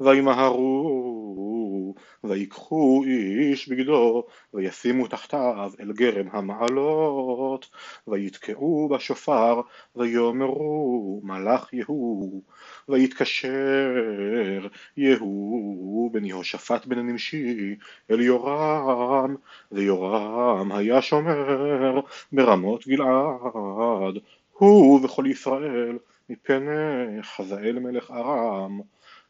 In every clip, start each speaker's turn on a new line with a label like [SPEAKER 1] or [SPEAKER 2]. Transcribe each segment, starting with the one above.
[SPEAKER 1] וימהרו ויקחו איש בגדו וישימו תחתיו אל גרם המעלות ויתקעו בשופר ויאמרו מלאך יהוא ויתקשר יהוא בן יהושפט בן נמשי אל יורם ויורם היה שומר ברמות גלעד הוא וכל ישראל מפני חזאל מלך ארם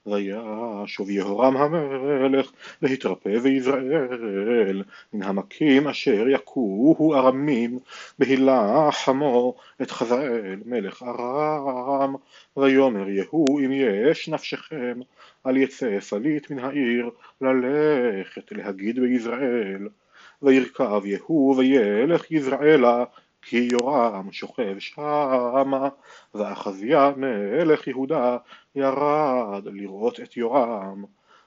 [SPEAKER 1] וישוב יהורם המלך להתרפא ויזרעאל מן המכים אשר יכוהו ארמים בהילחמו את חזאל מלך ארם ויאמר יהוא אם יש נפשכם אל יצא פליט מן העיר ללכת להגיד ביזרעאל וירכב יהוא וילך יזרעאלה כי יורם שוכב שמה, ואחזיה מלך יהודה ירד לראות את יורם,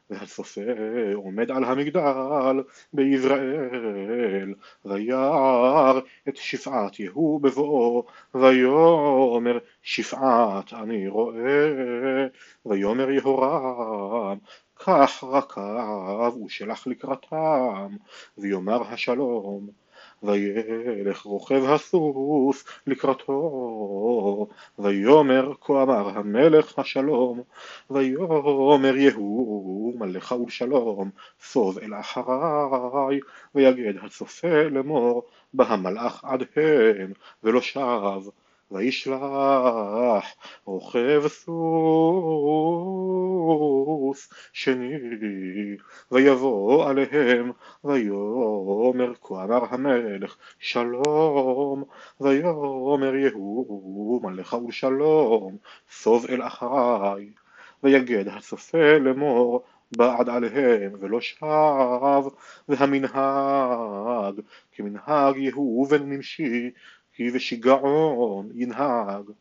[SPEAKER 1] והסופר עומד על המגדל ביזרעאל, וירא את שפעת יהוא בבואו, ויאמר שפעת אני רואה, ויאמר יהורם קח רקב ושלח לקראתם, ויאמר השלום וילך רוכב הסוס לקראתו, ויאמר כה אמר המלך השלום, ויאמר יהוא מלך ולשלום, סוב אל אחריי, ויגד הצופה לאמור, בא המלאך עד הן, ולא שב. וישלח רוכב סוס שני ויבוא עליהם ויאמר כה אמר המלך שלום ויאמר יהוא מלך ולשלום סוב אל אחריי ויגד הצופה לאמור בעד עליהם ולא שב והמנהג כמנהג יהוא בן נמשי כי בשיגעון ינהג,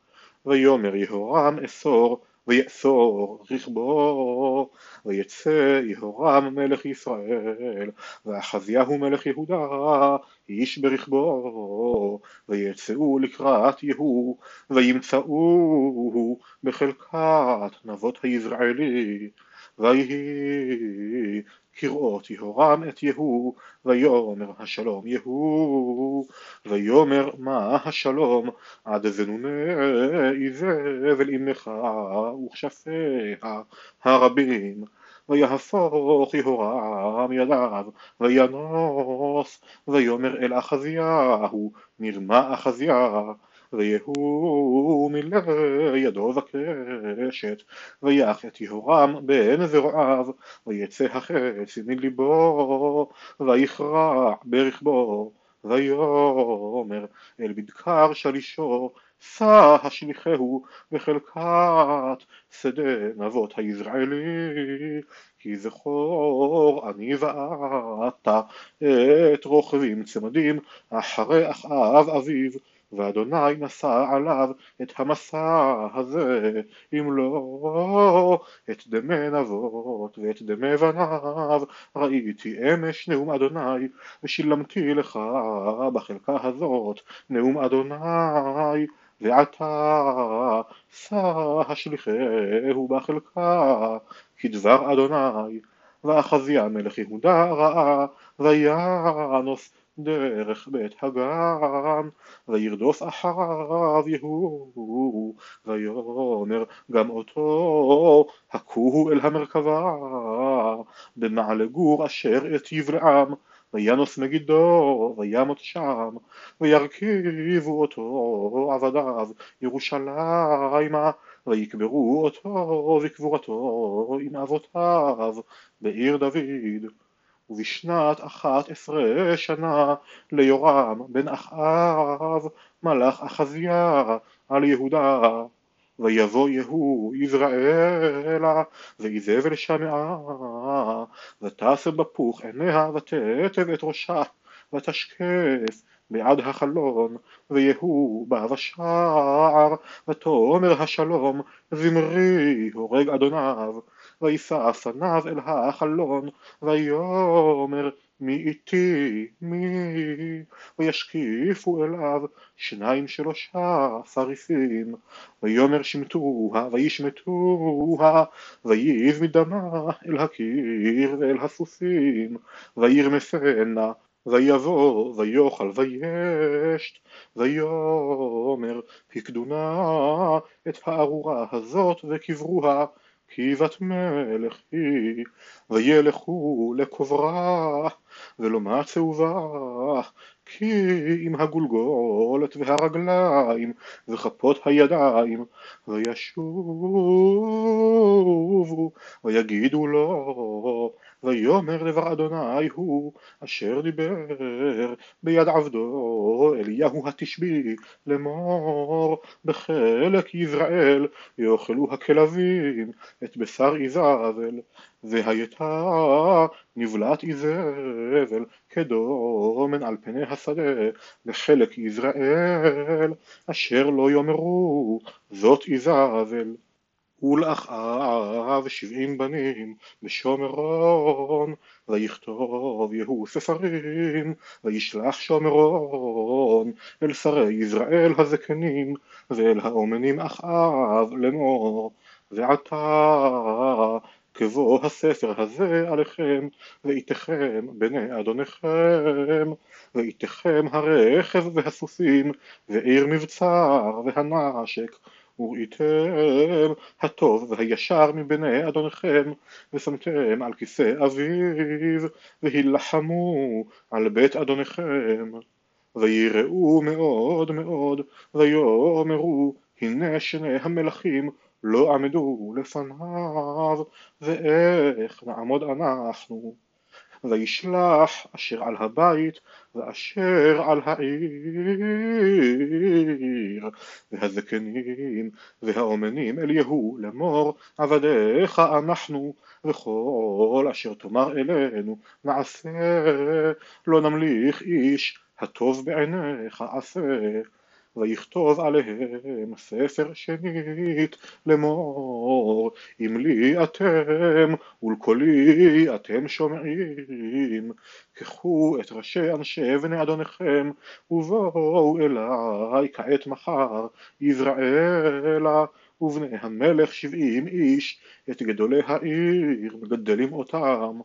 [SPEAKER 1] ויאמר יהורם אסור ויאסור רכבו, ויצא יהורם מלך ישראל, ואחזיהו מלך יהודה איש ברכבו, ויצאו לקראת יהוא, וימצאוהו בחלקת נבות היזרעאלי, ויהי כראות יהורם את יהוא, ויאמר השלום יהוא, ויאמר מה השלום עד זנוני איזבל אמך וכשפיה הרבים, ויהפוך יהורם ידיו, וינוס, ויאמר אל אחזיהו, נרמה אחזיה, ויהוא מילא ידו בקשת, ויח את יהורם בין זרועיו, ויצא החץ מליבו, ויכרע ברכבו, ויאמר אל בדקר שלישו, שא השליחהו בחלקת שדה נבות היזרעאלי, כי זכור אני ואתה את רוכבים צמדים אחרי אחאב אביו ואדוני נשא עליו את המסע הזה, אם לא את דמי נבות ואת דמי בניו, ראיתי אמש נאום אדוני, ושילמתי לך בחלקה הזאת נאום אדוני, ועתה שא השליחהו בחלקה, כדבר אדוני, ואחזיה מלך יהודה ראה, וינוס דרך בית הגן, וירדוף אחריו יהוא, ויאמר גם אותו הכוהו אל המרכבה, במעלה גור אשר את יבלעם, וינוס מגידו, וימות שם, וירכיבו אותו עבדיו ירושלימה, ויקברו אותו וקבורתו עם אבותיו בעיר דוד. ובשנת אחת עשרה שנה ליורם בן אחאב מלך אחזיה על יהודה ויבוא יהוא יזרעאלה ואיזבל שמעה ותעשה בפוך עיניה ותתב את ראשה ותשקף בעד החלון ויהוא בא בשער ותאמר השלום זמרי הורג אדוניו וישא פניו אל החלון, ויאמר מי איתי? מי? וישקיפו אליו שניים שלושה סריסים ויאמר שמטוה וישמטוה ויז מדמה אל הקיר ואל הסוסים וירמסנה ויבוא ויאכל וישת ויאמר פקדו נא את הארורה הזאת וקברוה כי בת מלך היא וילכו לקוברה ולא מצאו בה כי עם הגולגולת והרגליים וכפות הידיים וישובו ויגידו לו ויאמר דבר אדוני הוא אשר דיבר ביד עבדו אליהו התשבי לאמור בחלק יזרעאל יאכלו הכלבים את בשר איזבל והייתה נבלת איזבל כדומן על פני השדה לחלק יזרעאל אשר לא יאמרו זאת איזבל ולאחריו שבעים בנים בשומרון ויכתוב יהוא ספרים וישלח שומרון אל שרי יזרעאל הזקנים ואל האומנים אחאב לאמור ועתה כבוא הספר הזה עליכם ואיתכם בני אדוניכם ואיתכם הרכב והסוסים ועיר מבצר והנשק וראיתם הטוב והישר מבני אדוניכם ושמתם על כיסא אביו והילחמו על בית אדוניכם ויראו מאוד מאוד ויאמרו הנה שני המלכים לא עמדו לפניו ואיך נעמוד אנחנו וישלח אשר על הבית ואשר על העיר. והזקנים והאומנים אל יהוא לאמור עבדיך אנחנו וכל אשר תאמר אלינו נעשה לא נמליך איש הטוב בעיניך עשה ויכתוב עליהם ספר שנית לאמור אם לי אתם ולקולי אתם שומעים קחו את ראשי אנשי בני אדוניכם ובואו אליי כעת מחר יזרעאלה ובני המלך שבעים איש את גדולי העיר מגדלים אותם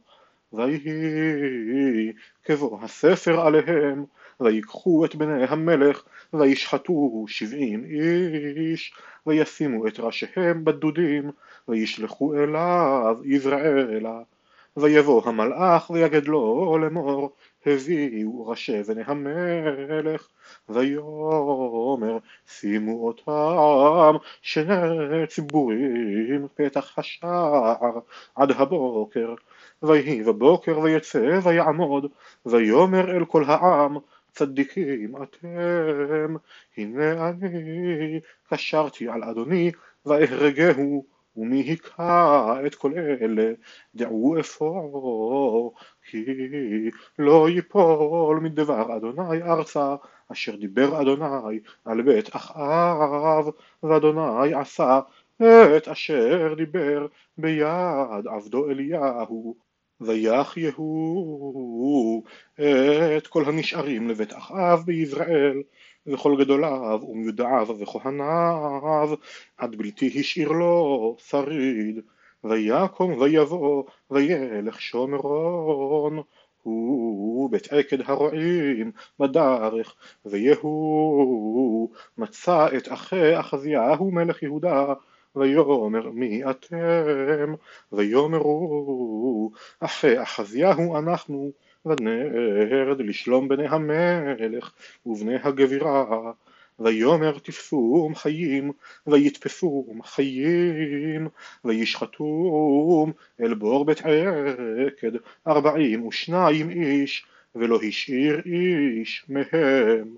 [SPEAKER 1] ויהי כבוא הספר עליהם ויקחו את בני המלך וישחטו שבעים איש וישימו את ראשיהם בדודים וישלחו אליו יזרעאלה ויבוא המלאך ויגד לו לאמור הביאו ראשי בני המלך ויאמר שימו אותם שני ציבורים פתח השער עד הבוקר ויהי בבוקר ויצא ויעמוד ויאמר אל כל העם צדיקים אתם הנה אני קשרתי על אדוני ואהרגהו ומי היכה את כל אלה? דעו אפוא כי לא יפול מדבר אדוני ארצה אשר דיבר אדוני על בית אחאב ואדוני עשה את אשר דיבר ביד עבדו אליהו ויחייהו את כל הנשארים לבית אחאב ביזרעאל וכל גדוליו ומיודעיו וכהניו עד בלתי השאיר לו שריד. ויקום ויבוא וילך שומרון הוא בית עקד הרועים בדרך ויהוא מצא את אחי אחזיהו מלך יהודה ויאמר מי אתם? ויאמרו אחי אחזיהו אנחנו ונרד לשלום בני המלך ובני הגבירה. ויאמר תפסום חיים ויתפסום חיים וישחטום אל בור בית עקד ארבעים ושניים איש ולא השאיר איש מהם